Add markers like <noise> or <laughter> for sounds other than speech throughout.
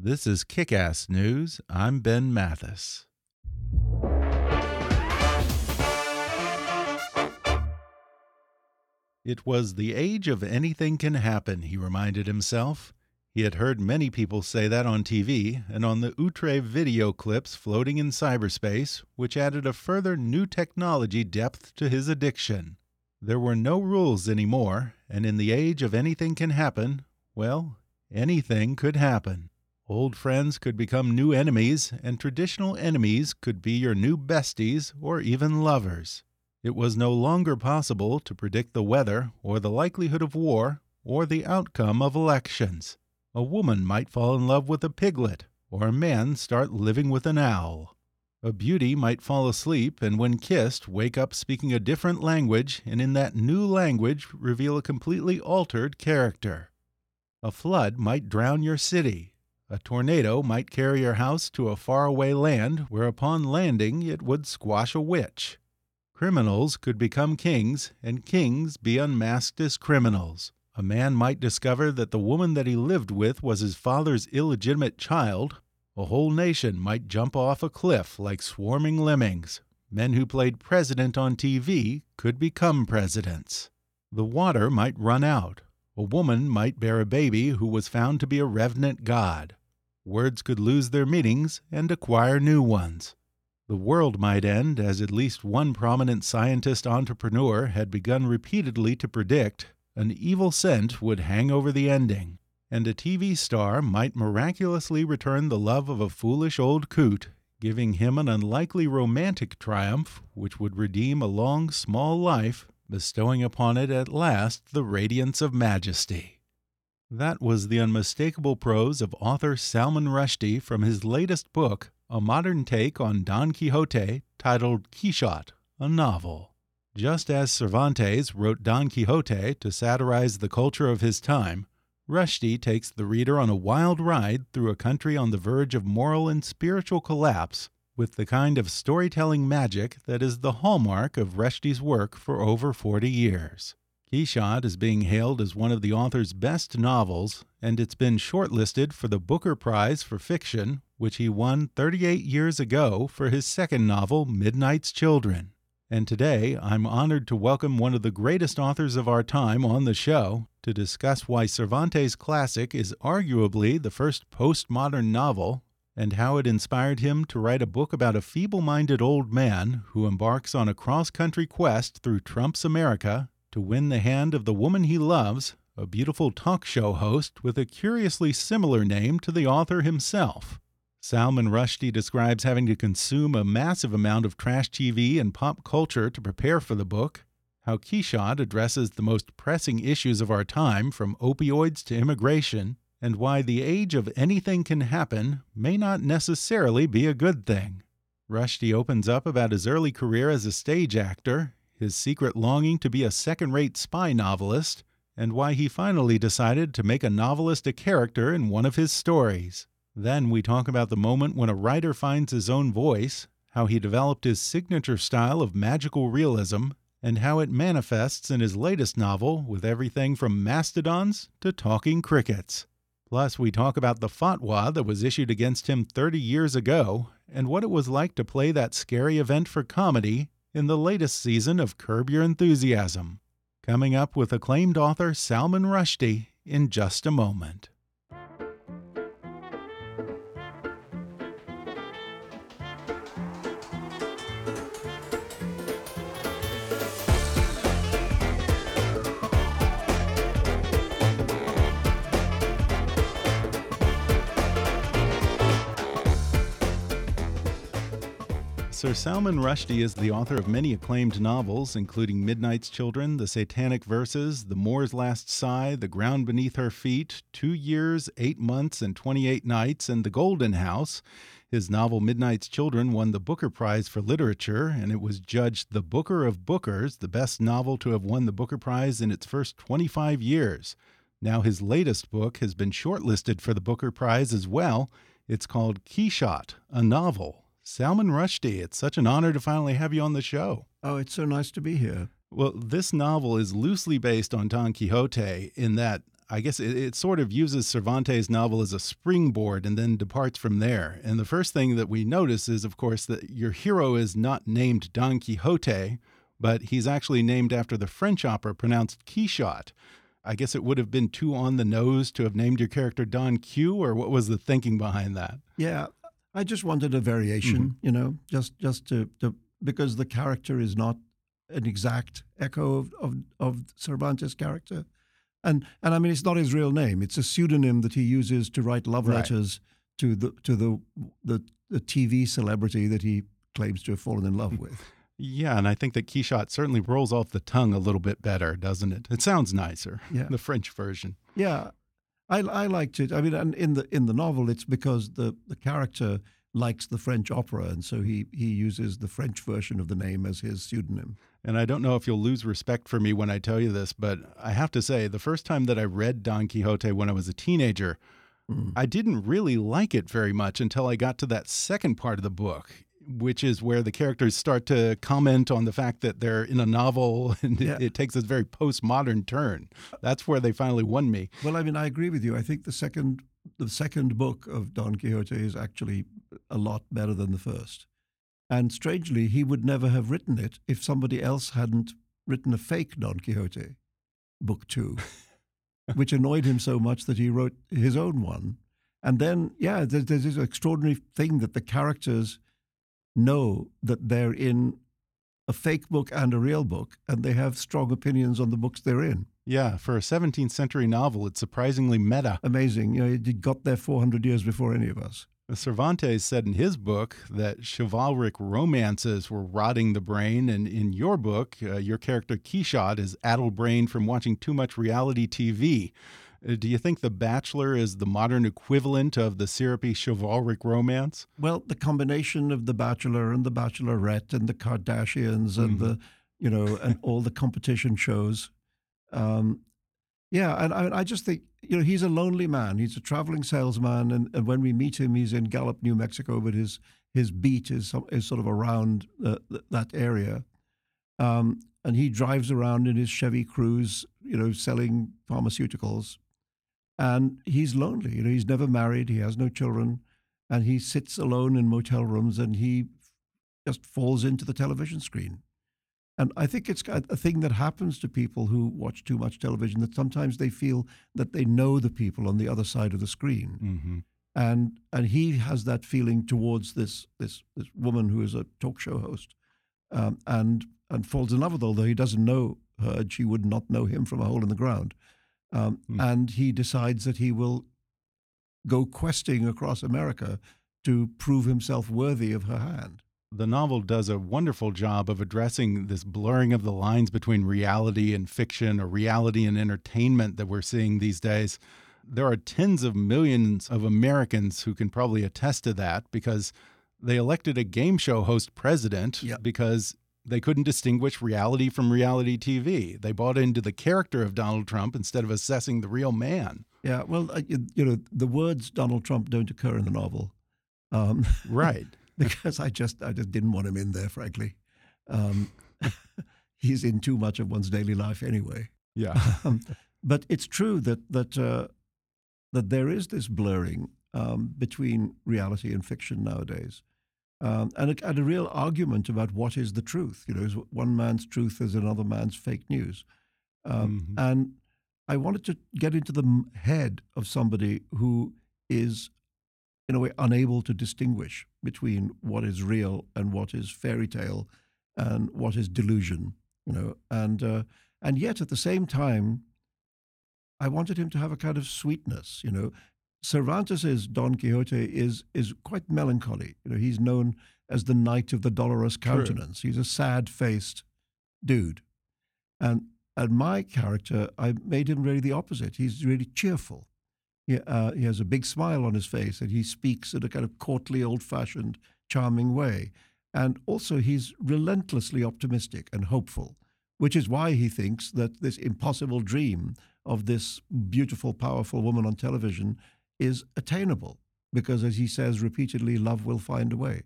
This is Kick Ass News. I'm Ben Mathis. It was the age of anything can happen, he reminded himself. He had heard many people say that on TV and on the Outre video clips floating in cyberspace, which added a further new technology depth to his addiction. There were no rules anymore, and in the age of anything can happen, well, anything could happen. Old friends could become new enemies, and traditional enemies could be your new besties or even lovers. It was no longer possible to predict the weather or the likelihood of war or the outcome of elections. A woman might fall in love with a piglet, or a man start living with an owl. A beauty might fall asleep and, when kissed, wake up speaking a different language and in that new language reveal a completely altered character. A flood might drown your city a tornado might carry your house to a faraway land where upon landing it would squash a witch. Criminals could become kings, and kings be unmasked as criminals. A man might discover that the woman that he lived with was his father's illegitimate child. A whole nation might jump off a cliff like swarming lemmings. Men who played president on TV could become presidents. The water might run out. A woman might bear a baby who was found to be a revenant god words could lose their meanings and acquire new ones. The world might end, as at least one prominent scientist entrepreneur had begun repeatedly to predict, an evil scent would hang over the ending, and a TV star might miraculously return the love of a foolish old coot, giving him an unlikely romantic triumph which would redeem a long, small life, bestowing upon it at last the radiance of majesty. That was the unmistakable prose of author Salman Rushdie from his latest book, a modern take on Don Quixote, titled Quichotte, a novel. Just as Cervantes wrote Don Quixote to satirize the culture of his time, Rushdie takes the reader on a wild ride through a country on the verge of moral and spiritual collapse with the kind of storytelling magic that is the hallmark of Rushdie's work for over 40 years. Quichotte is being hailed as one of the author's best novels, and it's been shortlisted for the Booker Prize for Fiction, which he won 38 years ago for his second novel, Midnight's Children. And today, I'm honored to welcome one of the greatest authors of our time on the show to discuss why Cervantes' classic is arguably the first postmodern novel and how it inspired him to write a book about a feeble minded old man who embarks on a cross country quest through Trump's America to win the hand of the woman he loves, a beautiful talk show host with a curiously similar name to the author himself. Salman Rushdie describes having to consume a massive amount of trash TV and pop culture to prepare for the book, how Quichotte addresses the most pressing issues of our time, from opioids to immigration, and why the age of anything can happen may not necessarily be a good thing. Rushdie opens up about his early career as a stage actor his secret longing to be a second rate spy novelist, and why he finally decided to make a novelist a character in one of his stories. Then we talk about the moment when a writer finds his own voice, how he developed his signature style of magical realism, and how it manifests in his latest novel with everything from mastodons to talking crickets. Plus, we talk about the fatwa that was issued against him 30 years ago and what it was like to play that scary event for comedy in the latest season of Curb Your Enthusiasm. Coming up with acclaimed author Salman Rushdie in just a moment. Sir Salman Rushdie is the author of many acclaimed novels, including Midnight's Children, The Satanic Verses, The Moor's Last Sigh, The Ground Beneath Her Feet, Two Years, Eight Months, and 28 Nights, and The Golden House. His novel Midnight's Children won the Booker Prize for Literature, and it was judged the Booker of Bookers, the best novel to have won the Booker Prize in its first 25 years. Now, his latest book has been shortlisted for the Booker Prize as well. It's called Quichotte, a novel. Salman Rushdie, it's such an honor to finally have you on the show. Oh, it's so nice to be here. Well, this novel is loosely based on Don Quixote in that I guess it, it, sort of uses Cervantes' novel as a springboard and then departs from there. And the first thing that we notice is, of course, that your hero is not named Don Quixote, but he's actually named after the French opera pronounced Quichotte. I guess it would have been too on the nose to have named your character Don Q, or what was the thinking behind that? Yeah, I just wanted a variation, mm -hmm. you know, just just to, to because the character is not an exact echo of, of, of Cervantes' character. And and I mean it's not his real name. It's a pseudonym that he uses to write love right. letters to the to the, the the TV celebrity that he claims to have fallen in love with. Yeah, and I think that Quichotte certainly rolls off the tongue a little bit better, doesn't it? It sounds nicer. Yeah. The French version. Yeah. I, I liked it. I mean, and in the in the novel, it's because the the character likes the French opera, and so he he uses the French version of the name as his pseudonym. And I don't know if you'll lose respect for me when I tell you this, but I have to say, the first time that I read Don Quixote when I was a teenager, mm. I didn't really like it very much until I got to that second part of the book which is where the characters start to comment on the fact that they're in a novel <laughs> and yeah. it, it, takes this very postmodern turn. That's where they finally won me. Well, I mean, I agree with you. I think the second the second book of Don Quixote is actually a lot better than the first. And strangely, he would never have written it if somebody else hadn't written a fake Don Quixote, book two, <laughs> which annoyed him so much that he wrote his own one. And then, yeah, there's, there's this extraordinary thing that the characters know that they're in a fake book and a real book, and they have strong opinions on the books they're in. Yeah, for a 17th century novel, it's surprisingly meta. Amazing. You know, it got there 400 years before any of us. Cervantes said in his book that chivalric romances were rotting the brain, and in your book, uh, your character Quichotte is addle brained from watching too much reality TV. Uh, do you think The Bachelor is the modern equivalent of the syrupy chivalric romance? Well, the combination of The Bachelor and The Bachelorette and the Kardashians and mm -hmm. the, you know, and all the competition shows. Um, yeah, and I, I, just think, you know, he's a lonely man. He's a traveling salesman, and, and when we meet him, he's in Gallup, New Mexico, but his his beat is is sort of around uh, that area. Um, and he drives around in his Chevy Cruze, you know, selling pharmaceuticals and he's lonely. You know, he's never married. He has no children, and he sits alone in motel rooms, and he just falls into the television screen. And I think it's a thing that happens to people who watch too much television. That sometimes they feel that they know the people on the other side of the screen, mm-hmm. and and he has that feeling towards this this this woman who is a talk show host, um, and and falls in love with her. Although he doesn't know her, and she would not know him from a hole in the ground. Um, mm. And he decides that he will go questing across America to prove himself worthy of her hand. The novel does a wonderful job of addressing this blurring of the lines between reality and fiction or reality and entertainment that we're seeing these days. There are tens of millions of Americans who can probably attest to that because they elected a game show host president yep. because they couldn't distinguish reality from reality TV. They bought into the character of Donald Trump instead of assessing the real man. Yeah, well, uh, you, know, the words Donald Trump don't occur in the novel. Um, right. <laughs> because I just I just didn't want him in there, frankly. Um, <laughs> he's in too much of one's daily life anyway. Yeah. <laughs> Um, but it's true that that uh, that there is this blurring um, between reality and fiction nowadays um, and, a, and, a, real argument about what is the truth. You know, is one man's truth is another man's fake news. Um, Mhm. And I wanted to get into the head of somebody who is, in a way, unable to distinguish between what is real and what is fairy tale and what is delusion. You know, and uh, and yet at the same time, I wanted him to have a kind of sweetness. You know, Cervantes's Don Quixote is is quite melancholy. You know, he's known as the knight of the dolorous countenance. He's a sad faced dude, and and my character, I made him really the opposite. He's really cheerful. He, uh, he has a big smile on his face, and he speaks in a kind of courtly, old-fashioned, charming way. And also, he's relentlessly optimistic and hopeful, which is why he thinks that this impossible dream of this beautiful, powerful woman on television is attainable. Because, as he says repeatedly, love will find a way.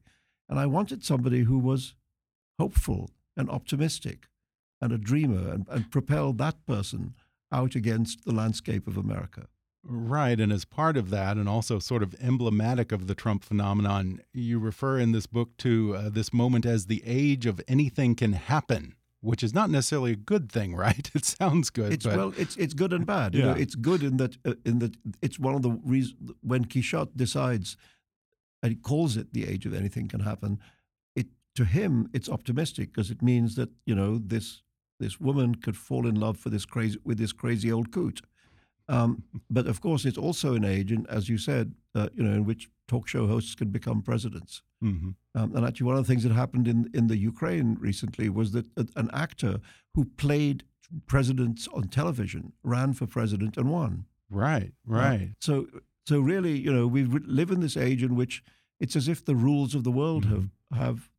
And I wanted somebody who was hopeful and optimistic and a dreamer and, and propel that person out against the landscape of America. Right. And as part of that, and also sort of emblematic of the Trump phenomenon, you refer in this book to uh, this moment as the age of anything can happen, which is not necessarily a good thing, <laughs> right? It sounds good. It's but well, it's it's good and bad. You know, Yeah. it's good in that uh, in that it's one of the reasons when Quixote decides and he calls it the age of anything can happen. It to him it's optimistic because it means that you know this this woman could fall in love for this crazy with this crazy old coot. Um, but of course, it's also an age, and as you said, uh, you know, in which talk show hosts can become presidents. Mhm. Um, and actually, one of the things that happened in, in the Ukraine recently was that a- an actor who played presidents on television ran for president and won. right, right. So, so really, you know, we live in this age in which it's as if the rules of the world have have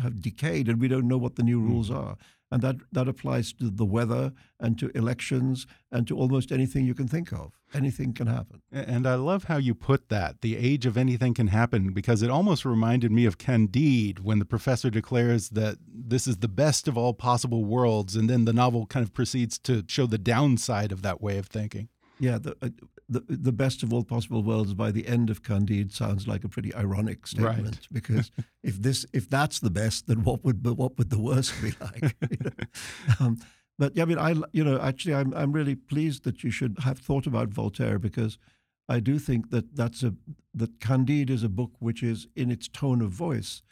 have decayed, and we don't know what the new rules hmm. are. And that that applies to the weather and to elections and to almost anything you can think of. Anything can happen. And I love how you put that the age of anything can happen because it almost reminded me of Candide when the professor declares that this is the best of all possible worlds. And then the novel kind of proceeds to show the downside of that way of thinking. Yeah, the, uh, the the best of all possible worlds by the end of Candide sounds like a pretty ironic statement Right. because <laughs> if this if that's the best, then what would what would the worst be <laughs> like? you <laughs> know? um, but yeah, I mean, I you know actually I'm I'm really pleased that you should have thought about Voltaire because I do think that that's a that Candide is a book which is in its tone of voice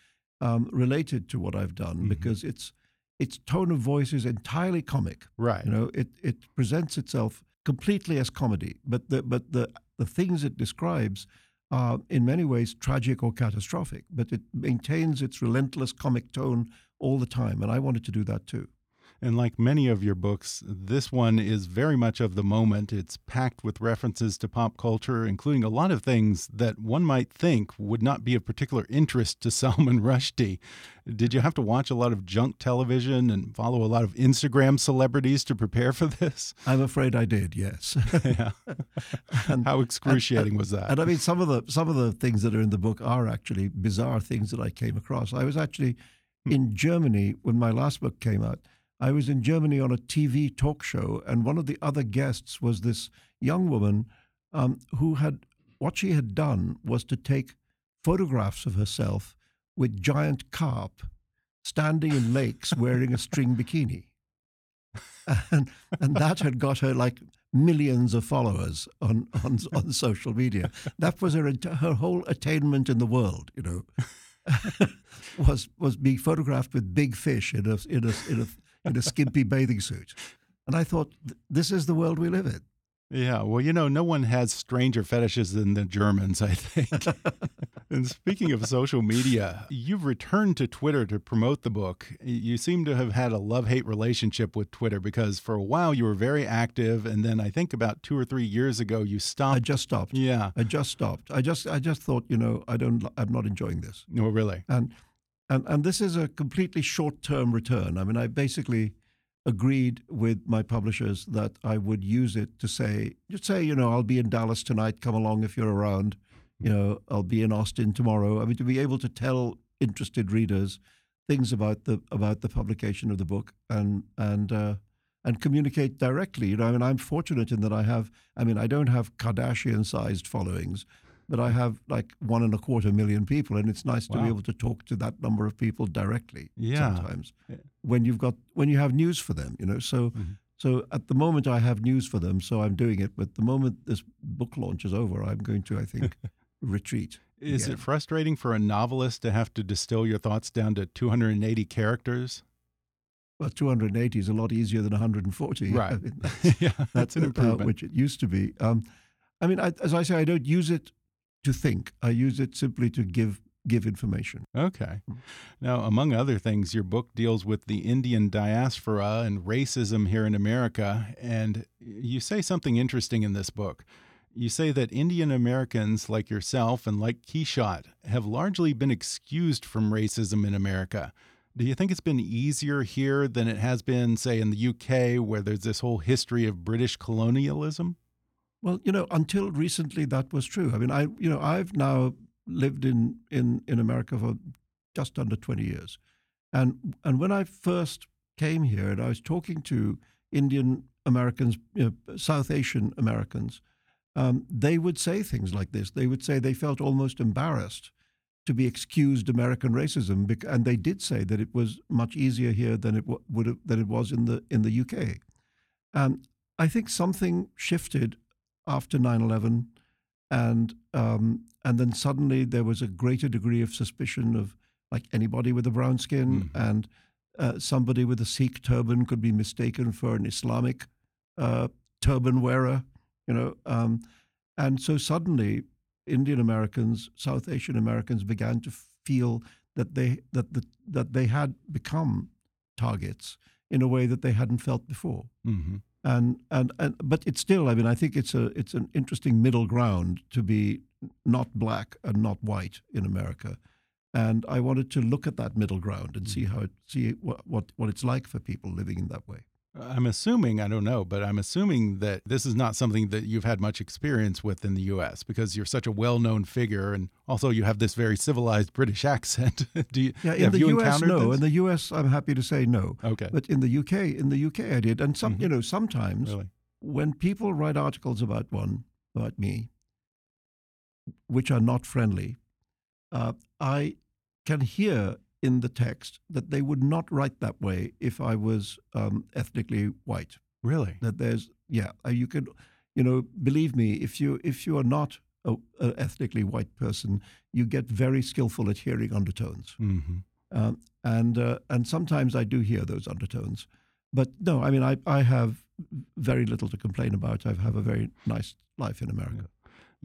um, related to what I've done because its its tone of voice is entirely comic. Right. You know, it, it presents itself completely as comedy, but the but the the things it describes are in many ways tragic or catastrophic. But it maintains its relentless comic tone all the time, and I wanted to do that too. And like many of your books, this one is very much of the moment. It's packed with references to pop culture, including a lot of things that one might think would not be of particular interest to <laughs> Salman Rushdie. Did you have to watch a lot of junk television and follow a lot of Instagram celebrities to prepare for this? I'm afraid I did, yes. <laughs> yeah. And- How excruciating was that? And I mean, some of the some of the things that are in the book are actually bizarre things that I came across. I was actually hmm. in Germany when my last book came out. I was in Germany on a TV talk show, and one of the other guests was this young woman um, who had what she had done was to take photographs of herself with giant carp standing in lakes <laughs> wearing a string bikini. And, and that had got her like millions of followers on, on, on social media. That was her, her whole attainment in the world, you know, <laughs> was, was being photographed with big fish in a, in a, in a, in a skimpy bathing suit. And I thought, this is the world we live in. Yeah, well, you know, no one has stranger fetishes than the Germans, I think. <laughs> and speaking of social media, you've returned to Twitter to promote the book. You seem to have had a love hate relationship with Twitter because for a while you were very active, and then I think about two or three years ago you stopped. I just stopped. yeah. I just stopped. I just, I just thought, you know, I don't, I'm not enjoying this. No, really. and and and this is a completely short-term return. I mean, I basically agreed with my publishers that I would use it to say, just say, you know, I'll be in Dallas tonight. Come along if you're around. You know, I'll be in Austin tomorrow. I mean, to be able to tell interested readers things about the about the publication of the book and and uh, and communicate directly. You know, I mean, I'm fortunate in that I have. I mean, I don't have Kardashian-sized followings, but I have like one and a quarter million people, and it's nice to Wow. be able to talk to that number of people directly. Yeah. Sometimes when you've got when you have news for them, you know. So Mhm. So at the moment, I have news for them, so I'm doing it. But the moment this book launch is over, I'm going to, I think, <laughs> retreat. Is again. it frustrating for a novelist to have to distill your thoughts down to 280 characters? Well, 280 is a lot easier than 140. <laughs> Right. I mean, that's, <laughs> yeah, that's an uh, improvement. which it used to be. Um, I mean, I, as I say, I don't use it to think. I use it simply to give give information. Okay. Mm. Now, among other things, your book deals with the Indian diaspora and racism here in America. And you say something interesting in this book. You say that Indian Americans like yourself and like Quichotte have largely been excused from racism in America. Do you think it's been easier here than it has been, say, in the UK, where there's this whole history of British colonialism? Well, you know, until recently that was true. I mean, I you know, I've now lived in in in America for just under 20 years. And and when I first came here and I was talking to Indian Americans, you know, South Asian Americans, um, they would say things like this. They would say they felt almost embarrassed to be excused American racism, and they did say that it was much easier here than it would have, than it was in the in the UK. And I think something shifted after 9/11, and um, and then suddenly there was a greater degree of suspicion of like anybody with a brown skin, Mhm. and uh, somebody with a Sikh turban could be mistaken for an Islamic uh, turban wearer, you know, um, and so suddenly Indian Americans, South Asian Americans began to feel that they that the, that they had become targets in a way that they hadn't felt before hmm and and and but it's still i mean i think it's a it's an interesting middle ground to be not black and not white in america. And i wanted to look at that middle ground and see mm. how it see what what, what it's like for people living in that way I'm assuming, I don't know, but I'm assuming that this is not something that you've had much experience with in the US because you're such a well known figure. And also, you have this very civilized British <laughs> accent. Do you, yeah in have the you us no this? in the us i'm happy to say no Okay. but in the uk in the uk i did and some Mhm. you know sometimes really? when people write articles about one about me, which are not friendly, uh, I can hear in the text that they would not write that way if I was um, ethnically white. Really? That there's yeah, uh, you could, you know, believe me, if you if you are not a, a ethnically white person, you get very skillful at hearing undertones. hmm Um, and uh, and sometimes I do hear those undertones, but no, I mean I I have very little to complain about. I have a very nice life in America.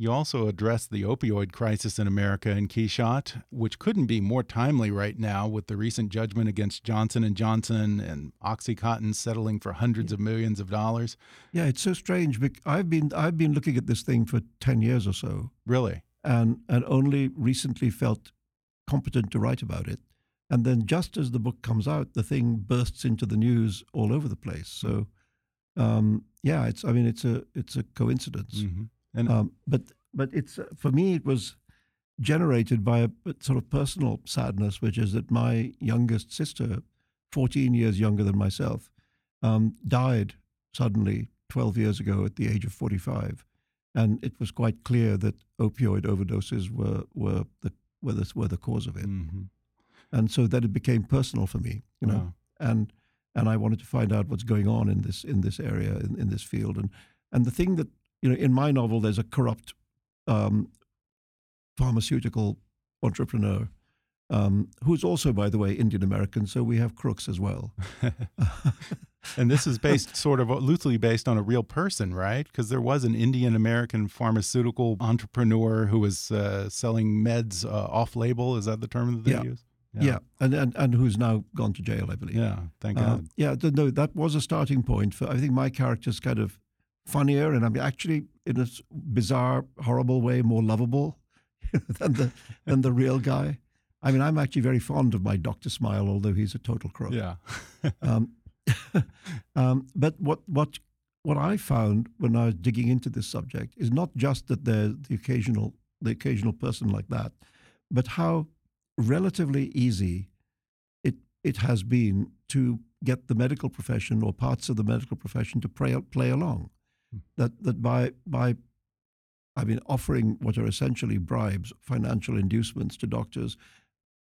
You also addressed the opioid crisis in America in Quichotte, which couldn't be more timely right now with the recent judgment against Johnson and Johnson and OxyContin settling for hundreds of millions of dollars. Yeah, it's so strange. I've been I've been looking at this thing for ten years or so, Really? and and only recently felt competent to write about it. And then just as the book comes out, the thing bursts into the news all over the place. So, um, yeah, it's I mean it's a it's a coincidence. hmm And Um, but but it's uh, for me it was generated by a, sort of personal sadness, which is that my youngest sister, fourteen years younger than myself, um, died suddenly twelve years ago at the age of forty-five, and it was quite clear that opioid overdoses were were the were the, were the cause of it, mhm. and so that it became personal for me, you know, Wow. and and I wanted to find out what's going on in this in this area in, in this field, and and the thing that you know in my novel there's a corrupt um, pharmaceutical entrepreneur um, who's also, by the way, Indian American. So we have crooks as well. <laughs> and this is based sort of loosely based on a real person, right? Because there was an Indian American pharmaceutical entrepreneur who was uh, selling meds uh, off label. Is that the term that they Yeah. use? yeah, and, and and who's now gone to jail, I believe. Yeah. Thank Uh, God. yeah, no, that was a starting point for. I think my character's kind of funnier, and I'm actually in a bizarre, horrible way more lovable <laughs> than the than the real guy. I mean, I'm actually very fond of my Doctor Smile, although he's a total crook. Yeah. <laughs> Um, <laughs> um, but what what what I found when I was digging into this subject is not just that there's the occasional the occasional person like that, but how relatively easy it it has been to get the medical profession or parts of the medical profession to play play along. That that by by I mean offering what are essentially bribes, financial inducements to doctors,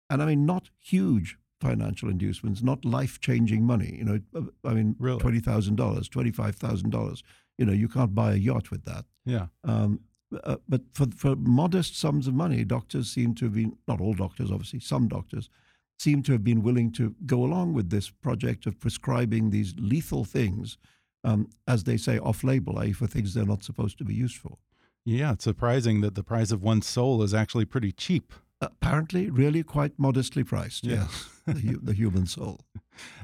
and I mean not huge financial inducements, not life changing money. You know, uh, I mean, Really? twenty thousand dollars, twenty five thousand dollars. You know, you can't buy a yacht with that. Yeah. Um, uh, but for for modest sums of money, doctors seem to have been not all doctors, obviously, some doctors seem to have been willing to go along with this project of prescribing these lethal things, um, as they say, off label, i.e., for things they're not supposed to be used for. Yeah, it's surprising that the price of one soul is actually pretty cheap. Apparently, really quite modestly priced. Yeah. Yes, the, the human soul. <laughs>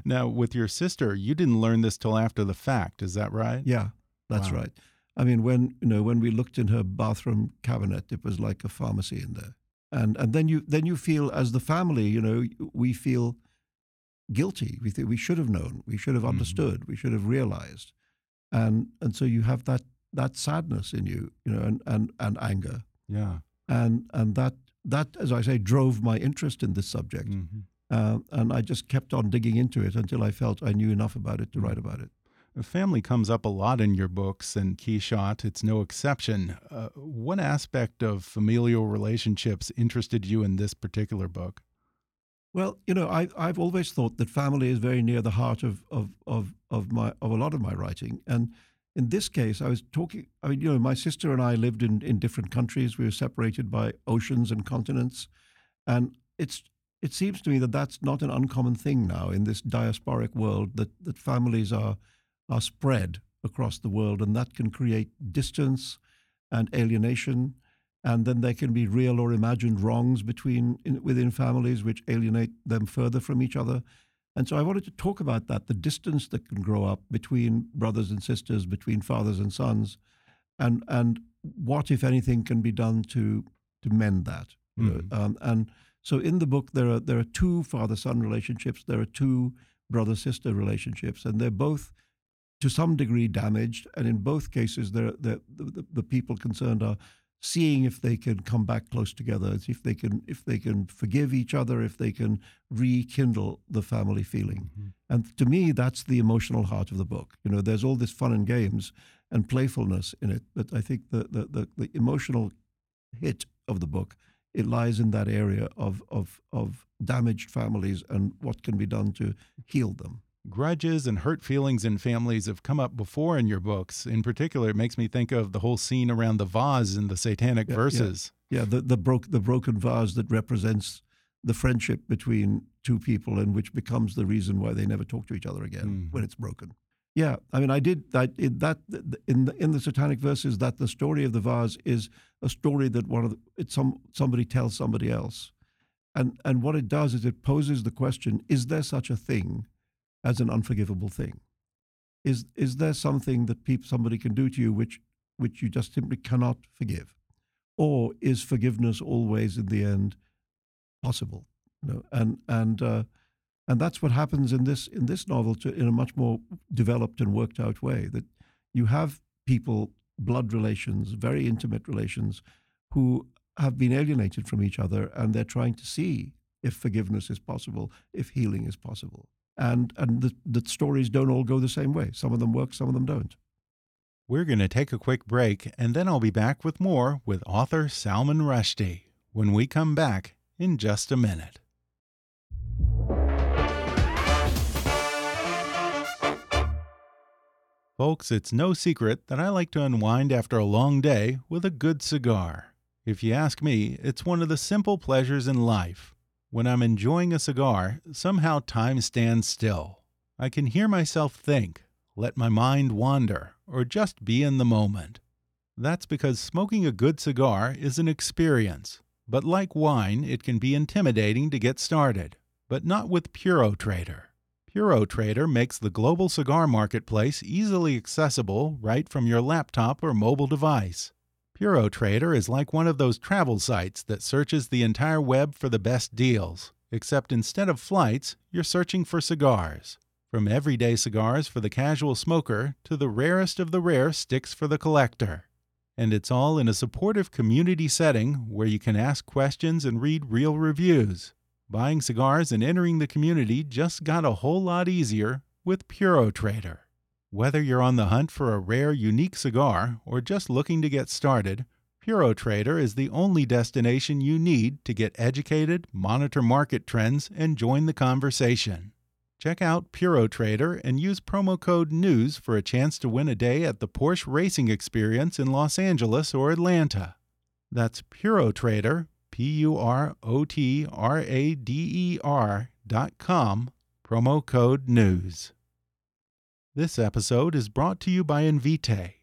Now, with your sister, you didn't learn this till after the fact, is that right? Yeah, that's Wow. right. I mean, when you know when we looked in her bathroom cabinet, it was like a pharmacy in there, and and then you then you feel as the family, you know, we feel guilty. We think we should have known, we should have Mhm. understood, we should have realized, and and so you have that that sadness in you, you know, and and and anger, Yeah. and and that that, as I say, drove my interest in this subject, Mhm. uh, and I just kept on digging into it until I felt I knew enough about it to Mm. write about it. Family comes up a lot in your books, and Quichotte, it's no exception. Uh, what aspect of familial relationships interested you in this particular book? Well, you know, I, I've always thought that family is very near the heart of, of, of, of, my, of a lot of my writing. And in this case, I was talking, I mean, you know, my sister and I lived in, in different countries. We were separated by oceans and continents. And it's, it seems to me that that's not an uncommon thing now in this diasporic world, that, that families are, are spread across the world. And that can create distance and alienation and then there can be real or imagined wrongs between in, within families which alienate them further from each other and so i wanted to talk about that the distance that can grow up between brothers and sisters between fathers and sons and and what if anything can be done to to mend that? Mhm. um, and so in the book there are there are two father son relationships there are two brother sister relationships and they're both to some degree damaged and in both cases they're, they're, the, the, the people concerned are seeing if they can come back close together, if they can if they can forgive each other, if they can rekindle the family feeling. Mm-hmm. And to me, that's the emotional heart of the book. You know, there's all this fun and games and playfulness in it, but I think the the, the, the emotional hit of the book it lies in that area of of of damaged families and what can be done to heal them. Grudges and hurt feelings in families have come up before in your books. In particular, it makes me think of the whole scene around the vase in the Satanic Yeah, yeah. Verses. Yeah, the the broke the broken vase that represents the friendship between two people and which becomes the reason why they never talk to each other again Mhm. when it's broken. Yeah, I mean, I did that. In that in the in the Satanic verses, that the story of the vase is a story that one of the, it's some somebody tells somebody else, and and what it does is it poses the question: Is there such a thing as an unforgivable thing? Is is there something that people somebody can do to you which which you just simply cannot forgive, or is forgiveness always in the end possible? You know, and and uh, and that's what happens in this in this novel to, in a much more developed and worked out way. That you have people, blood relations, very intimate relations, who have been alienated from each other, and they're trying to see if forgiveness is possible, if healing is possible. And and the, the stories don't all go the same way. Some of them work, some of them don't. We're going to take a quick break, and then I'll be back with more with author Salman Rushdie when we come back in just a minute. Folks, it's no secret that I like to unwind after a long day with a good cigar. If you ask me, it's one of the simple pleasures in life. When I'm enjoying a cigar, somehow time stands still. I can hear myself think, let my mind wander, or just be in the moment. That's because smoking a good cigar is an experience. But like wine, it can be intimidating to get started. But not with Puro Trader. Puro Trader makes the global cigar marketplace easily accessible right from your laptop or mobile device. Puro Trader is like one of those travel sites that searches the entire web for the best deals, except instead of flights, you're searching for cigars. From everyday cigars for the casual smoker to the rarest of the rare sticks for the collector. And it's all in a supportive community setting where you can ask questions and read real reviews. Buying cigars and entering the community just got a whole lot easier with Puro Trader. Whether you're on the hunt for a rare, unique cigar or just looking to get started, PuroTrader is the only destination you need to get educated, monitor market trends, and join the conversation. Check out PuroTrader and use promo code NEWS for a chance to win a day at the Porsche Racing Experience in Los Angeles or Atlanta. That's PuroTrader, P U R O T R A D E R dot com, promo code NEWS. This episode is brought to you by Invitae.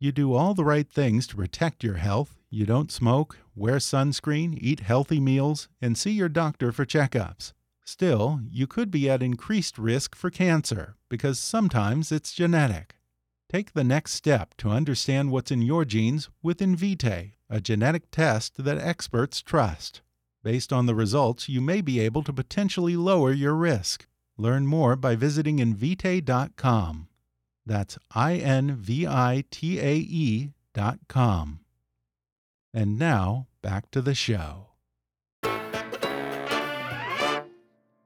You do all the right things to protect your health. You don't smoke, wear sunscreen, eat healthy meals, and see your doctor for checkups. Still, you could be at increased risk for cancer because sometimes it's genetic. Take the next step to understand what's in your genes with Invitae, a genetic test that experts trust. Based on the results, you may be able to potentially lower your risk. Learn more by visiting Invitae.com. That's I N V I T A E dot com. And now, back to the show.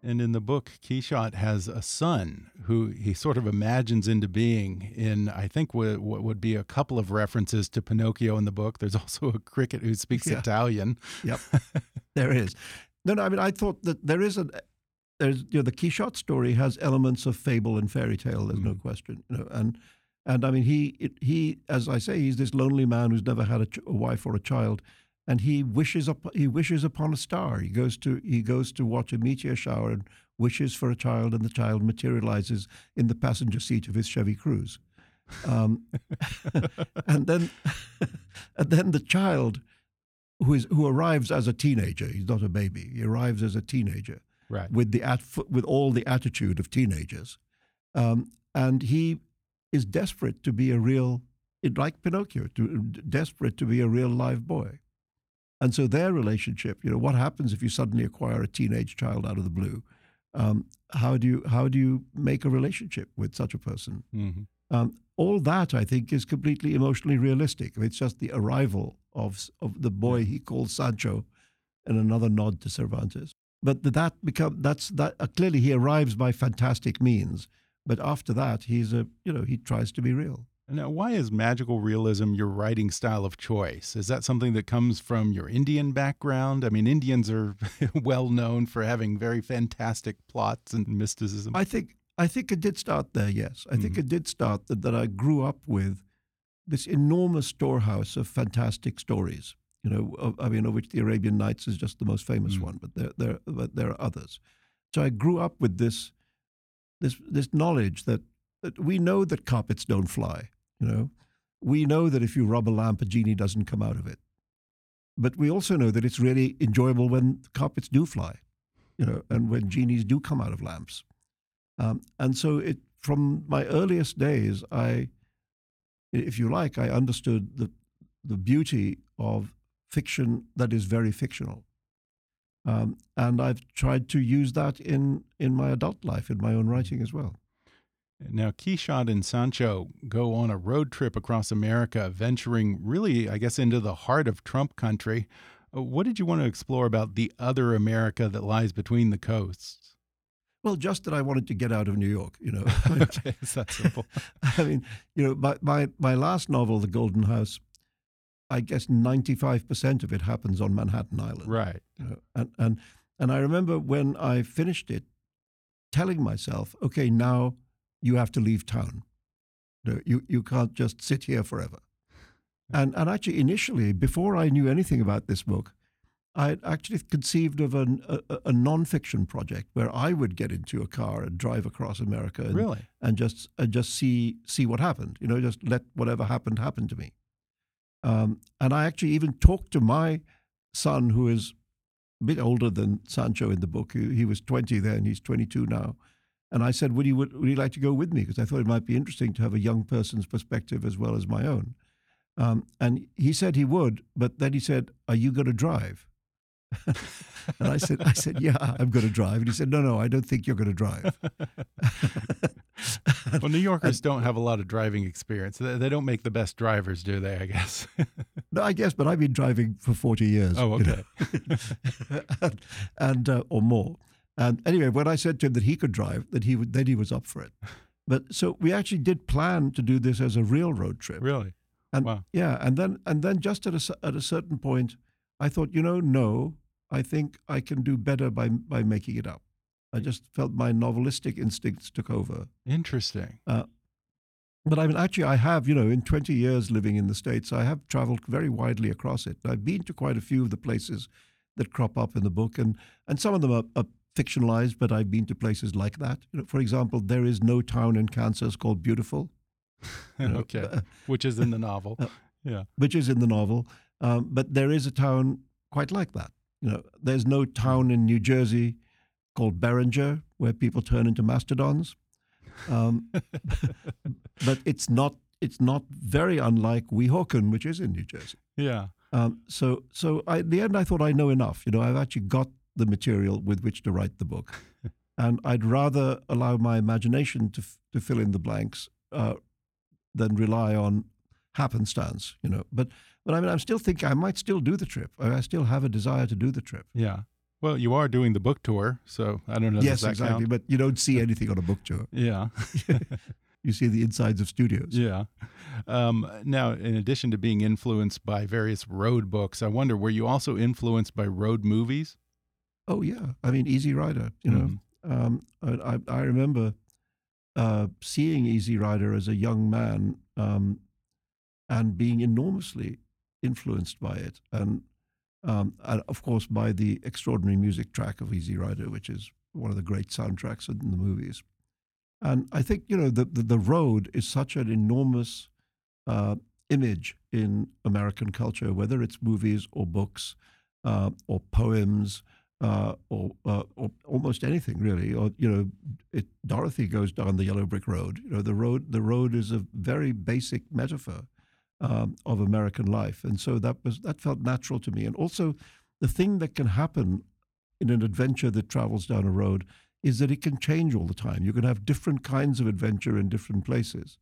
And in the book, Quichotte has a son who he sort of imagines into being in, I think, what, would be a couple of references to Pinocchio in the book. There's also a cricket who speaks yeah. Italian. Yep, <laughs> there is. No, no, I mean, I thought that there is an, there's, you know, the Quichotte story has elements of fable and fairy tale. There's mm. no question, you know, and and I mean, he it, he, as I say, he's this lonely man who's never had a, a wife or a child, and he wishes up he wishes upon a star. He goes to he goes to watch a meteor shower and wishes for a child, and the child materializes in the passenger seat of his Chevy Cruze. Um, <laughs> and then <laughs> and then the child who is who arrives as a teenager. He's not a baby. He arrives as a teenager, right. with the at, with all the attitude of teenagers, um, and he is desperate to be a real, like Pinocchio, to, desperate to be a real live boy. And so their relationship, you know, what happens if you suddenly acquire a teenage child out of the blue? Um, how do you how do you make a relationship with such a person? Mm-hmm. Um, all that I think is completely emotionally realistic. It's just the arrival of of the boy he calls Sancho, and another nod to Cervantes. But that become that's that uh, clearly he arrives by fantastic means. But after that, he's a you know he tries to be real. Now, why is magical realism your writing style of choice? Is that something that comes from your Indian background? I mean, Indians are <laughs> well known for having very fantastic plots and mysticism. I think I think it did start there. Yes, I mm -hmm. think mm-hmm. it did start that, that I grew up with this enormous storehouse of fantastic stories. You know, of, I mean, of which the Arabian Nights is just the most famous mm. one, but there, there, but there are others. So I grew up with this, this, this knowledge that that we know that carpets don't fly. You know, we know that if you rub a lamp, a genie doesn't come out of it. But we also know that it's really enjoyable when carpets do fly, you know, and when genies do come out of lamps. Um, and so, it from my earliest days, I, if you like, I understood the the beauty of fiction that is very fictional. Um, and I've tried to use that in in my adult life, in my own writing as well. Now, Quichotte and Sancho go on a road trip across America, venturing really, I guess, into the heart of Trump country. Uh, what did you want to explore about the other America that lies between the coasts? Well, just that I wanted to get out of New York, you know. <laughs> okay, it's that simple. <laughs> I mean, you know, my, my, my last novel, The Golden House, I guess 95% of it happens on Manhattan Island. Right. You know, and, and, and I remember when I finished it, telling myself, okay, now you have to leave town. You, you can't just sit here forever. And, and actually, initially, before I knew anything about this book, I had actually conceived of an, a, a nonfiction project where I would get into a car and drive across America and, really? and just and just see see what happened. You know, just let whatever happened happen to me. Um, and I actually even talked to my son, who is a bit older than Sancho in the book. He, he was 20 then; he's 22 now. And I said, would you, would, would you like to go with me? Because I thought it might be interesting to have a young person's perspective as well as my own. Um, and he said he would, but then he said, are you going to drive? <laughs> and I said, I said, yeah, I'm going to drive. And he said, no, no, I don't think you're going to drive. <laughs> well, New Yorkers and, don't have a lot of driving experience. They, they, don't make the best drivers, do they? I guess. <laughs> no, I guess, but I've been driving for 40 years. Oh, okay. You know? and, and uh, or more. And anyway, when I said to him that he could drive, that he would, then he was up for it. But so we actually did plan to do this as a real road trip. Really? And Wow. yeah, and then and then just at a at a certain point, I thought, you know, no, I think I can do better by by making it up. I just felt my novelistic instincts took over. Interesting. But I mean, actually, I have, you know, in 20 years living in the States, I have traveled very widely across it. I've been to quite a few of the places that crop up in the book, and, and some of them are, are fictionalized, but I've been to places like that. You know, for example, there is no town in Kansas called Beautiful, you know, <laughs> okay. uh, Which is in the novel. <laughs> uh, yeah. which is in the novel. Um, but there is a town quite like that. You know, there's no town in New Jersey called Berenger where people turn into mastodons. Um, <laughs> but it's not it's not very unlike Weehawken, which is in New Jersey. Yeah. Um, so so I, in the end, I thought I know enough. You know, I've actually got the material with which to write the book, <laughs> and I'd rather allow my imagination to f- to fill in the blanks uh, than rely on happenstance. You know, but but I mean, I'm still thinking I might still do the trip. I, I still have a desire to do the trip. Yeah. Well, you are doing the book tour, so I don't know. yes, exactly. count? But you don't see anything on a book tour. <laughs> Yeah. <laughs> You see the insides of studios. Yeah. Um, now, in addition to being influenced by various road books, I wonder, were you also influenced by road movies? Oh yeah, I mean Easy Rider. You know, um, I, I I remember uh, seeing Easy Rider as a young man um, and being enormously influenced by it, and, um, and of course by the extraordinary music track of Easy Rider, which is one of the great soundtracks in the movies. And I think you know the the, the road is such an enormous uh, image in American culture, whether it's movies or books uh, or poems uh, or, uh, or almost anything really. Or you know, it, Dorothy goes down the yellow brick road. You know, the road the road is a very basic metaphor um, of American life, and so that was that felt natural to me. And also, the thing that can happen in an adventure that travels down a road is that it can change all the time. You can have different kinds of adventure in different places.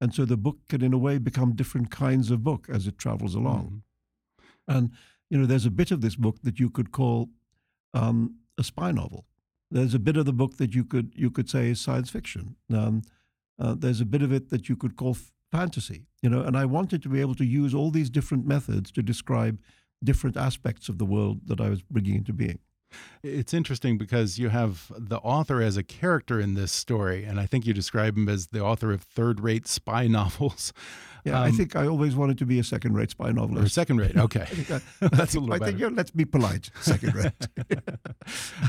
And so the book can, in a way, become different kinds of book as it travels along. And, you know, there's a bit of this book that you could call um, a spy novel. There's a bit of the book that you could you could say is science fiction. Um, uh, there's a bit of it that you could call f- fantasy. You know, and I wanted to be able to use all these different methods to describe different aspects of the world that I was bringing into being. It's interesting because you have the author as a character in this story, and I think you describe him as the author of third rate spy <laughs> novels. Yeah, I Um, think I always wanted to be a second-rate spy Or novelist. second rate, okay. <laughs> I <laughs> That's a little I think, yeah, let's be polite, second rate.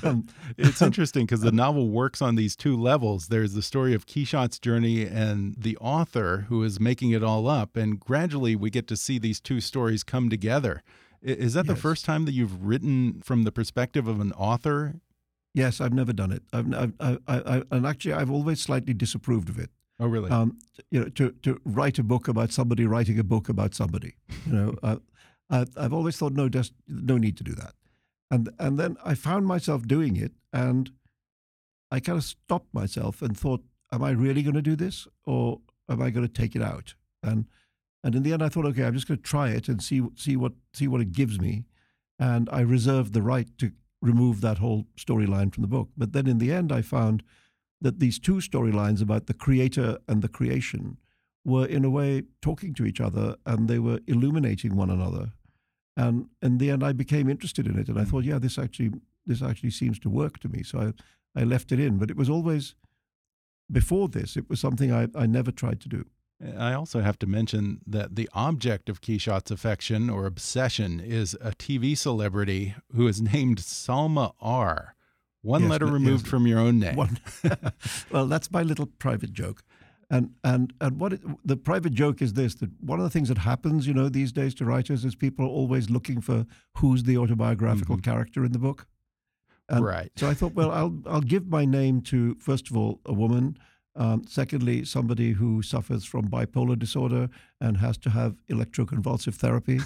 um, It's interesting because the novel works on these two levels. There's the story of Quichotte's journey and the author who is making it all up. And gradually we get to see these two stories come together. Is that the first time that you've written from the perspective of an author? yes, I've never done it. I've, I've, I, I, and actually, I've always slightly disapproved of it. Oh, really? Um, you know, to, to write a book about somebody writing a book about somebody. You know, <laughs> uh, I, I've always thought no, just no need to do that. And and then I found myself doing it, and I kind of stopped myself and thought, am I really going to do this, or am I going to take it out? And and in the end, I thought, okay, I'm just going to try it and see see what see what it gives me. And I reserved the right to remove that whole storyline from the book. But then in the end, I found that these two storylines about the creator and the creation were in a way talking to each other and they were illuminating one another. And in the end, I became interested in it, and I thought, yeah, this actually this actually seems to work to me. So I, I left it in, but it was always before this. It was something I, I never tried to do. I also have to mention that the object of Quichotte's affection or obsession is a TV celebrity who is named Salma R. One Yes, letter yes. removed from your own name. <laughs> Well, that's my little private joke. And and and what it, the private joke is this: that one of the things that happens, you know, these days to writers is people are always looking for who's the autobiographical mm-hmm. character in the book. And Right. So I thought, well, I'll I'll give my name to first of all a woman. Um, secondly, somebody who suffers from bipolar disorder and has to have electroconvulsive therapy,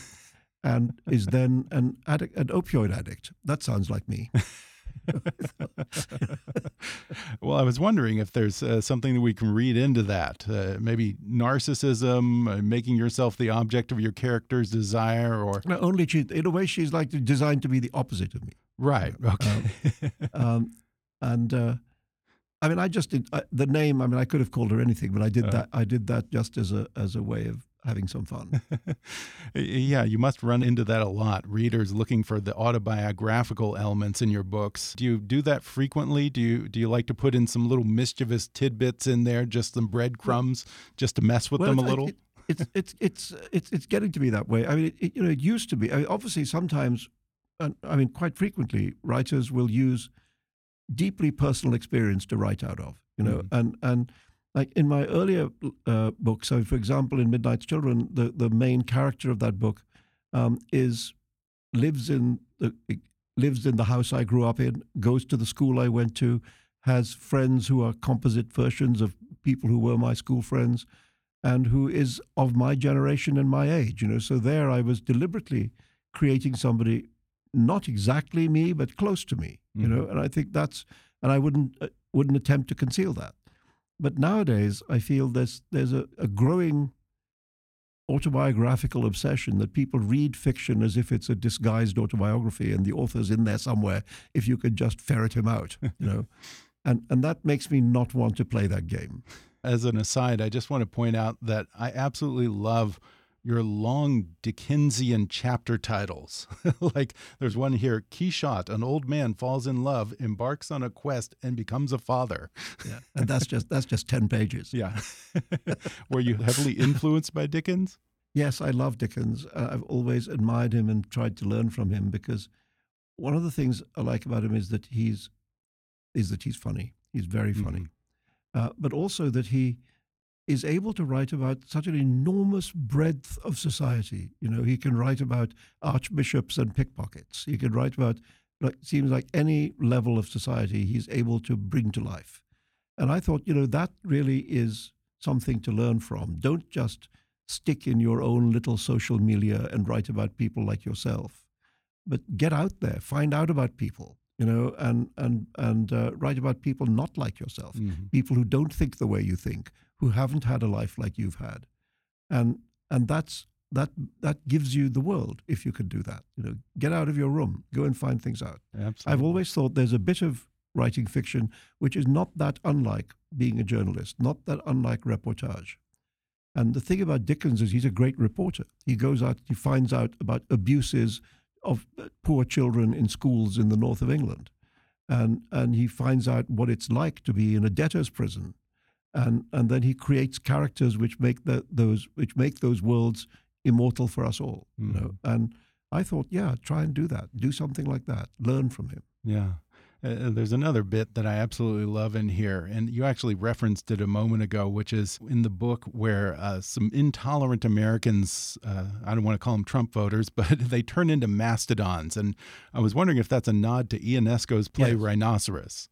and is then an addict, an opioid addict. That sounds like me. <laughs> well, I was wondering if there's uh, something that we can read into that. Uh, maybe narcissism, uh, making yourself the object of your character's desire, or. No, only she, in a way, she's like designed to be the opposite of me. Right. Okay. <laughs> Um, and uh, I mean, I just did uh, the name. I mean, I could have called her anything, but I did Uh. that. I did that just as a as a way of having some fun. <laughs> yeah, you must run into that a lot. Readers looking for the autobiographical elements in your books. Do you do that frequently? Do you do you like to put in some little mischievous tidbits in there, just some breadcrumbs, just to mess with well, them a little? It, it's it's it's it's it's getting to be that way. I mean, it, you know, it used to be. I mean, obviously, sometimes, I mean, quite frequently, writers will use deeply personal experience to write out of. You know, mm. and and like in my earlier uh, book, so for example, in Midnight's Children, the the main character of that book um, is lives in the lives in the house I grew up in, goes to the school I went to, has friends who are composite versions of people who were my school friends, and who is of my generation and my age. You know, so there I was deliberately creating somebody not exactly me, but close to me. You mm-hmm. know, and I think that's and I wouldn't uh, wouldn't attempt to conceal that. But nowadays, I feel there's there's a, a growing autobiographical obsession that people read fiction as if it's a disguised autobiography and the author's in there somewhere if you could just ferret him out you know <laughs> and and that makes me not want to play that game as an aside i just want to point out that i absolutely love your long Dickensian chapter titles. <laughs> like there's one here Quichotte, an old man falls in love, embarks on a quest, and becomes a father. Yeah, and that's just that's just ten pages. Yeah. <laughs> Were you heavily influenced by Dickens? Yes, I love Dickens. Uh, I've always admired him and tried to learn from him because one of the things I like about him is that he's is that he's funny. He's very funny, mm -hmm. uh, but also that he is able to write about such an enormous breadth of society. You know, he can write about archbishops and pickpockets. He can write about, like, seems like any level of society he's able to bring to life. And I thought, you know, that really is something to learn from. Don't just stick in your own little social milieu and write about people like yourself, but get out there, find out about people, you know, and and and uh, write about people not like yourself, mm-hmm. people who don't think the way you think, who haven't had a life like you've had, and and that's that that gives you the world if you could do that. You know, get out of your room, go and find things out. Absolutely. I've always thought there's a bit of writing fiction which is not that unlike being a journalist, not that unlike reportage. And the thing about Dickens is he's a great reporter. He goes out, he finds out about abuses of uh, poor children in schools in the north of England. And, and he finds out what it's like to be in a debtor's prison and and then he creates characters which make the, those which make those worlds immortal for us all. Mm. You know, mm-hmm. and I thought, yeah, try and do that. Do something like that. Learn from him. Yeah. Uh, uh, there's another bit that I absolutely love in here, and you actually referenced it a moment ago, which is in the book where uh, some intolerant Americans, uh, I don't want to call them Trump voters, <laughs> but they turn into mastodons. And I was wondering if that's a nod to Ionesco's play yes. Rhinoceros.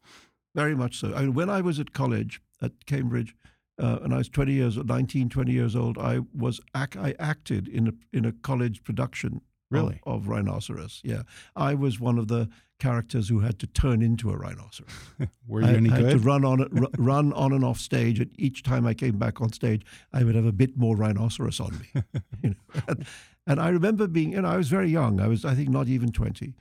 Very much so. I mean, when I was at college, at Cambridge, uh, and I was 20 years, 19, 20 years old. I was I acted in a in a college production. Really? Of, of rhinoceros. Yeah, I was one of the characters who had to turn into a rhinoceros. <laughs> Were you I, any I good? had to run on <laughs> run on and off stage, and each time I came back on stage, I would have a bit more rhinoceros on me. <laughs> you know? and, and I remember being, you know, I was very young. I was, I think, not even twenty,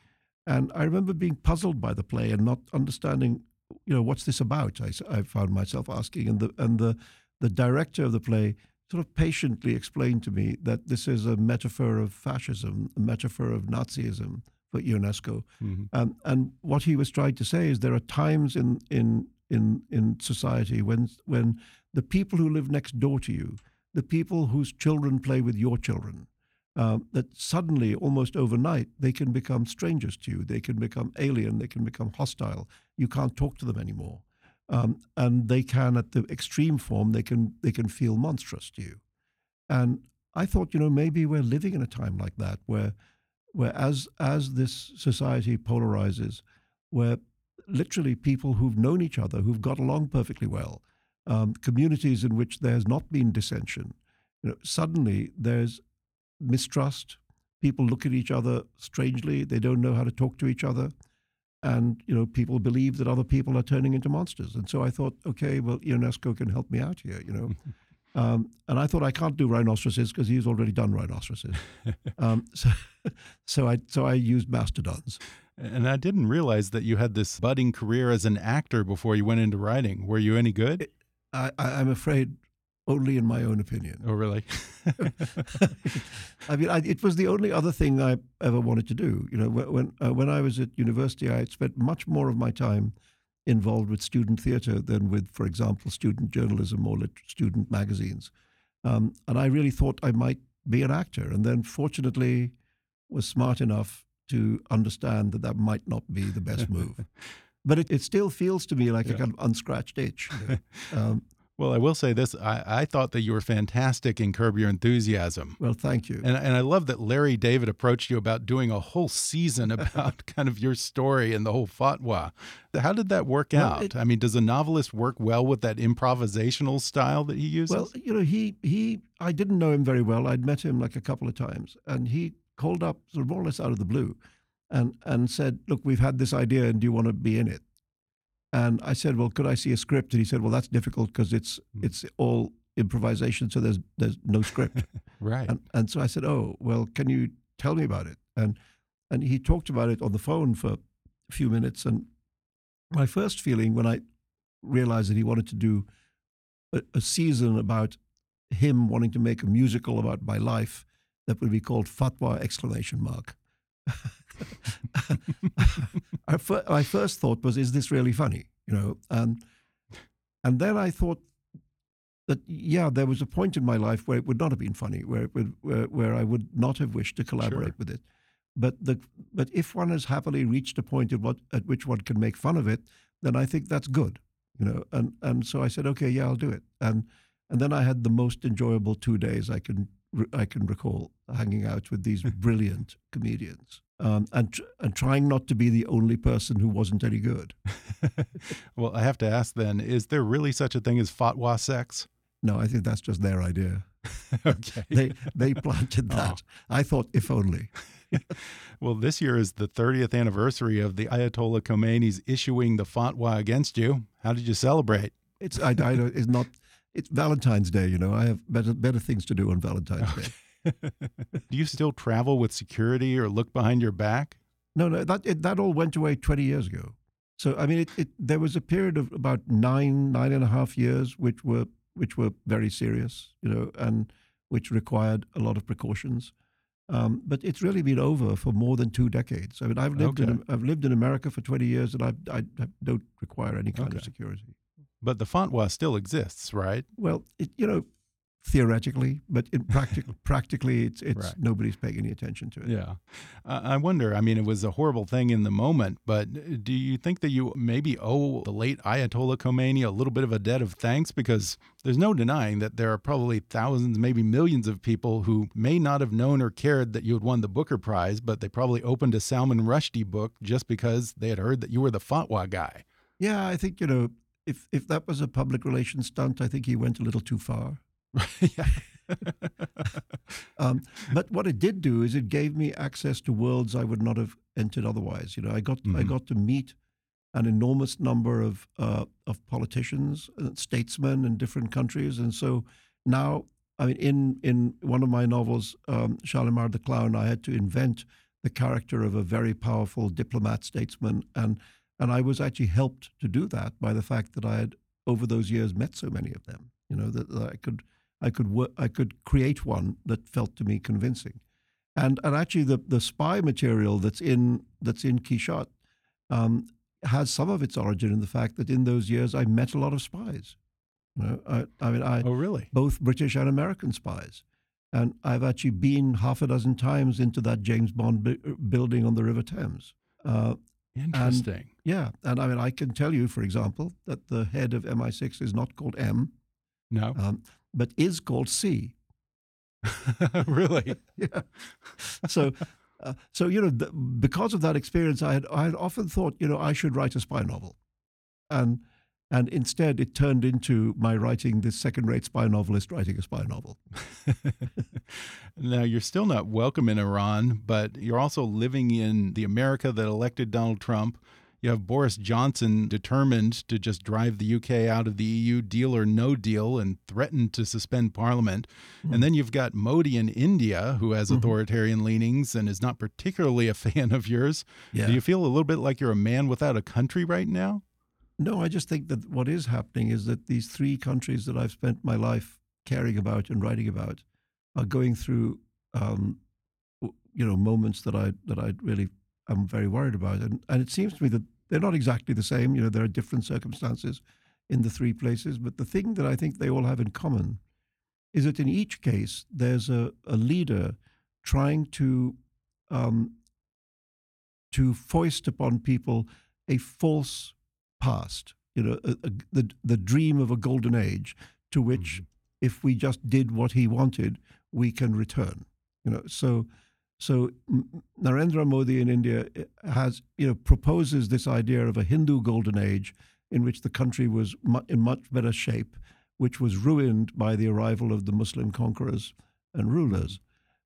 and I remember being puzzled by the play and not understanding you know, what's this about? I, I found myself asking, and the and the the director of the play sort of patiently explained to me that this is a metaphor of fascism, a metaphor of Nazism for Ionesco, Mm-hmm. And, and what he was trying to say is there are times in, in, in, in society when, when the people who live next door to you, the people whose children play with your children, um, that suddenly, almost overnight, they can become strangers to you. They can become alien. They can become hostile. You can't talk to them anymore, um, and they can, at the extreme form, they can they can feel monstrous to you. And I thought, you know, maybe we're living in a time like that, where where as as this society polarizes, where literally people who've known each other, who've got along perfectly well, um, communities in which there has not been dissension, you know, suddenly there's mistrust. People look at each other strangely. They don't know how to talk to each other. And, you know, people believe that other people are turning into monsters. And so I thought, okay, well, Ionesco can help me out here, you know. <laughs> um, and I thought I can't do rhinoceroses because he's already done rhinoceroses. <laughs> um, so, so I so I used mastodons. And I didn't realize that you had this budding career as an actor before you went into writing. Were you any good? I, I'm afraid only in my own opinion. Oh, really? <laughs> <laughs> I mean, I, it was the only other thing I ever wanted to do. You know, when uh, when I was at university, I spent much more of my time involved with student theatre than with, for example, student journalism or student magazines. Um, and I really thought I might be an actor, and then fortunately was smart enough to understand that that might not be the best move. <laughs> but it, it still feels to me like yeah. a kind of unscratched itch. You know? um, well, I will say this: I, I thought that you were fantastic in Curb Your Enthusiasm. Well, thank you. And and I love that Larry David approached you about doing a whole season about <laughs> kind of your story and the whole fatwa. How did that work well, out? It, I mean, does a novelist work well with that improvisational style that he uses? Well, you know, he he. I didn't know him very well. I'd met him like a couple of times, and he called up sort of more or less out of the blue, and and said, "Look, we've had this idea, and do you want to be in it?" And I said, "Well, could I see a script?" And he said, "Well, that's difficult because it's mm. it's all improvisation, so there's there's no script." <laughs> right. And, and so I said, "Oh, well, can you tell me about it?" And and he talked about it on the phone for a few minutes. And my first feeling when I realized that he wanted to do a, a season about him wanting to make a musical about my life that would be called Fatwa exclamation mark. <laughs> <laughs> my first thought was, is this really funny? You know, and and then I thought that yeah, there was a point in my life where it would not have been funny, where it would, where, where I would not have wished to collaborate sure. with it. But the but if one has happily reached a point at what at which one can make fun of it, then I think that's good. You know, and and so I said, okay, yeah, I'll do it. And and then I had the most enjoyable two days I can I can recall hanging out with these brilliant comedians um, and and trying not to be the only person who wasn't any good. <laughs> well, I have to ask then: Is there really such a thing as fatwa sex? No, I think that's just their idea. <laughs> okay, they they planted <laughs> that. Oh. I thought, if only. well, this year is the 30th anniversary of the Ayatollah Khomeini's issuing the fatwa against you. How did you celebrate? It's I, I it's not it's Valentine's Day. You know, I have better better things to do on Valentine's okay. Day. Do you still travel with security or look behind your back? No, no, that it, that all went away 20 years ago. So I mean, it, it, there was a period of about nine nine and a half years which were which were very serious, you know, and which required a lot of precautions. Um, but it's really been over for more than two decades. I mean, I've lived okay. in I've lived in America for 20 years, and I I, I don't require any kind okay. of security. But the fatwa still exists, right? Well, it, you know, theoretically, but in practic- <laughs> practically, it's, it's right. nobody's paying any attention to it. Yeah, uh, I wonder. I mean, it was a horrible thing in the moment, but do you think that you maybe owe the late Ayatollah Khomeini a little bit of a debt of thanks? Because there's no denying that there are probably thousands, maybe millions of people who may not have known or cared that you had won the Booker Prize, but they probably opened a Salman Rushdie book just because they had heard that you were the fatwa guy. Yeah, I think you know. If, if that was a public relations stunt, I think he went a little too far. <laughs> um, but what it did do is it gave me access to worlds I would not have entered otherwise. You know, I got mm-hmm. I got to meet an enormous number of uh, of politicians, uh, statesmen in different countries, and so now, I mean, in in one of my novels, um, Shalimar the Clown, I had to invent the character of a very powerful diplomat statesman, and and I was actually helped to do that by the fact that I had over those years met so many of them. You know that, that I could I could work, I could create one that felt to me convincing, and and actually the the spy material that's in that's in Quichotte um, has some of its origin in the fact that in those years I met a lot of spies. You know, I, I mean, I oh really both British and American spies, and I've actually been half a dozen times into that James Bond bu- building on the River Thames. Uh, Interesting. And, yeah, and I mean, I can tell you, for example, that the head of MI6 is not called M. No. Um, but is called C. <laughs> really? <laughs> yeah. So, uh, so you know, th- because of that experience, I had I had often thought, you know, I should write a spy novel, and and instead it turned into my writing this second-rate spy novelist writing a spy novel. <laughs> now you're still not welcome in Iran, but you're also living in the America that elected Donald Trump. You have Boris Johnson determined to just drive the UK out of the EU, deal or no deal, and threatened to suspend parliament. Mm. And then you've got Modi in India, who has mm-hmm. authoritarian mm -hmm. leanings and is not particularly a <laughs> fan of yours. Yeah. Do you feel a little bit like you're a man without a country right now? No, I just think that what is happening is that these three countries that I've spent my life caring about and writing about are going through, um, you know, moments that I that I really am very worried about, and and it seems to me that they're not exactly the same. You know, there are different circumstances in the three places, but the thing that I think they all have in common is that in each case there's a, a leader trying to um, to foist upon people a false past, you know, a, a, the the dream of a golden age to which, mm-hmm. if we just did what he wanted, we can return. You know, so so Narendra Modi in India eh, has you know proposes this idea of a Hindu golden age in which the country was in much better shape, which was ruined by the arrival of the Muslim conquerors and rulers.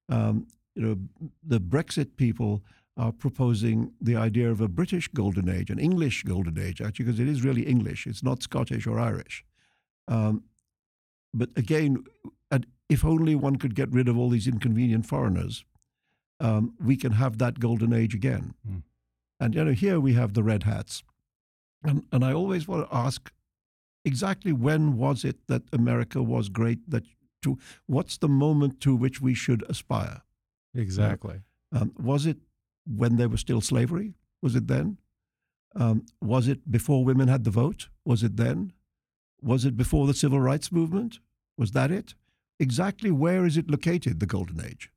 Um, you know, the Brexit people are proposing the idea of a British golden age, an English golden age, actually, because it is really English. It's not Scottish or Irish. Um, but again, if only one could get rid of all these inconvenient foreigners, um, we can have that golden age again. Mm. And you know, here we have the red hats, and and I always want to ask, exactly when was it that America was great? That to what's the moment to which we should aspire? Exactly. Um, was it when there was still slavery? Was it then? Um, was it before women had the vote? Was it then? Was it before the civil rights movement? Was that it? Exactly where is it located, the Golden Age?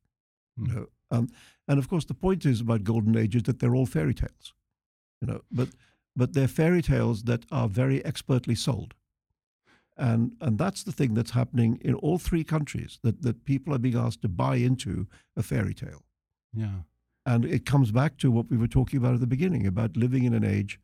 Mm. Know, um, and of course, the point is about Golden Age is that they're all fairy tales, you know, but but they're fairy tales that are very expertly sold. And, and that's the thing that's happening in all three countries that, that people are being asked to buy into a fairy tale. Yeah. And it comes back to what we were talking about at the beginning about living in an age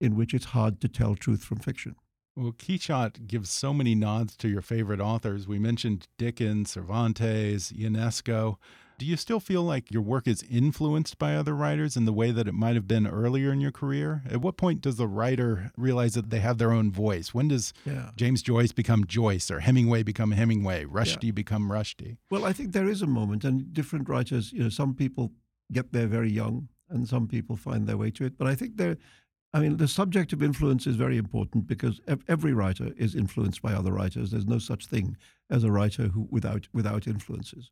in which it's hard to tell truth from fiction. Well, Quichotte gives so many nods to your favorite authors. We mentioned Dickens, Cervantes, Ionesco. Do you still feel like your work is influenced by other writers in the way that it might have been earlier in your career? At what point does the writer realize that they have their own voice? When does yeah. James Joyce become Joyce or Hemingway become Hemingway, Rushdie yeah. become Rushdie? Well, I think there is a moment, and different writers, you know, some people get there very young and some people find their way to it. But I think there, I mean, the subject of influence is very important because every writer is influenced by other writers. There's no such thing as a writer who without without influences.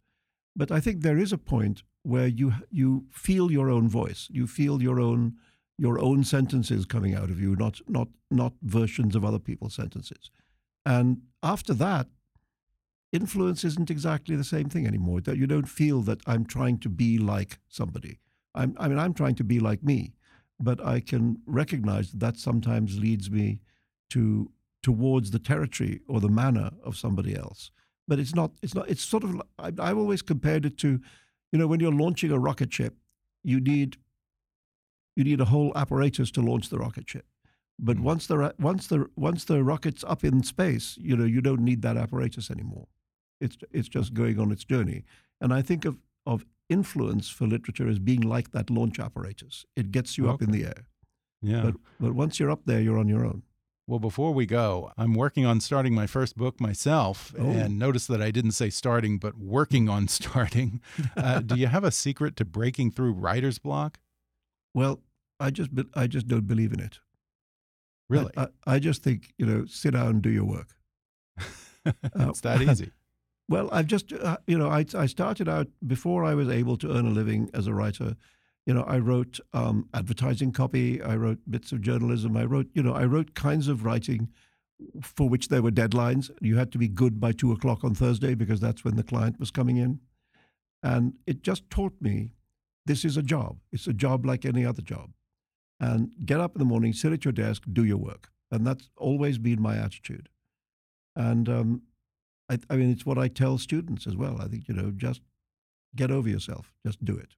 But I think there is a point where you you feel your own voice. You feel your own your own sentences coming out of you, not not not versions of other people's sentences. And after that, influence isn't exactly the same thing anymore. That you don't feel that I'm trying to be like somebody. I'm, I mean, I'm trying to be like me, but I can recognize that, that sometimes leads me to towards the territory or the manner of somebody else but it's not. It's not. It's sort of. I, I've always compared it to, you know, when you're launching a rocket ship, you need you need a whole apparatus to launch the rocket ship. But mm. once the once the once the rocket's up in space, you know, you don't need that apparatus anymore. It's it's just going on its journey. And I think of of influence for literature as being like that launch apparatus. It gets you okay. up in the air. Yeah. But but once you're up there, you're on your own. Well, before we go, I'm working on starting my first book myself, oh. and notice that I didn't say starting, but working on <laughs> starting. Uh, do you have a secret to breaking through writer's block? Well, I just I just don't believe in it. Really? I, I, I just think you know, sit down and do your work. <laughs> it's uh, that easy. <laughs> Well, I've just uh, you know, I I started out before I was able to earn a living as a writer you know, I wrote um, advertising copy. I wrote bits of journalism. I wrote, you know, I wrote kinds of writing for which there were deadlines. You had to be good by two o'clock on Thursday because that's when the client was coming in. And it just taught me this is a job. It's a job like any other job. And get up in the morning, sit at your desk, do your work. And that's always been my attitude. And um, I, I mean, it's what I tell students as well. I think, you know, just get over yourself, just do it.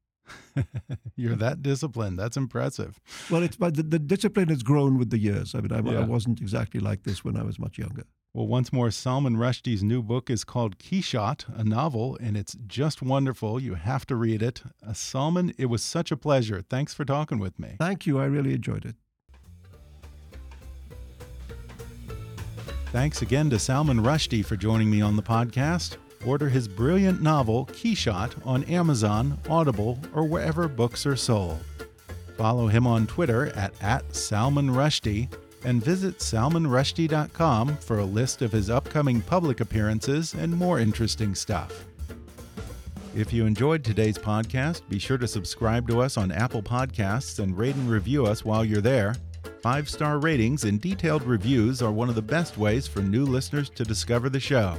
<laughs> You're that disciplined. That's impressive. Well, it's but the, the discipline has grown with the years. I mean, I, yeah. I, wasn't exactly like this when I was much younger. Well, once more, Salman Rushdie's new book is called Quichotte, a novel, and it's just wonderful. You have to read it. Uh, Salman, it was such a pleasure. Thanks for talking with me. Thank you. I really enjoyed it. Thanks again to Salman Rushdie for joining me on the podcast order his brilliant novel Quichotte on Amazon, Audible, or wherever books are sold. Follow him on Twitter at, at Salman Rushdie And visit salmanrushdie.com for a list of his upcoming public appearances and more interesting stuff. If you enjoyed today's podcast, be sure to subscribe to us on Apple Podcasts and rate and review us while you're there. Five star ratings and detailed reviews are one of the best ways for new listeners to discover the show.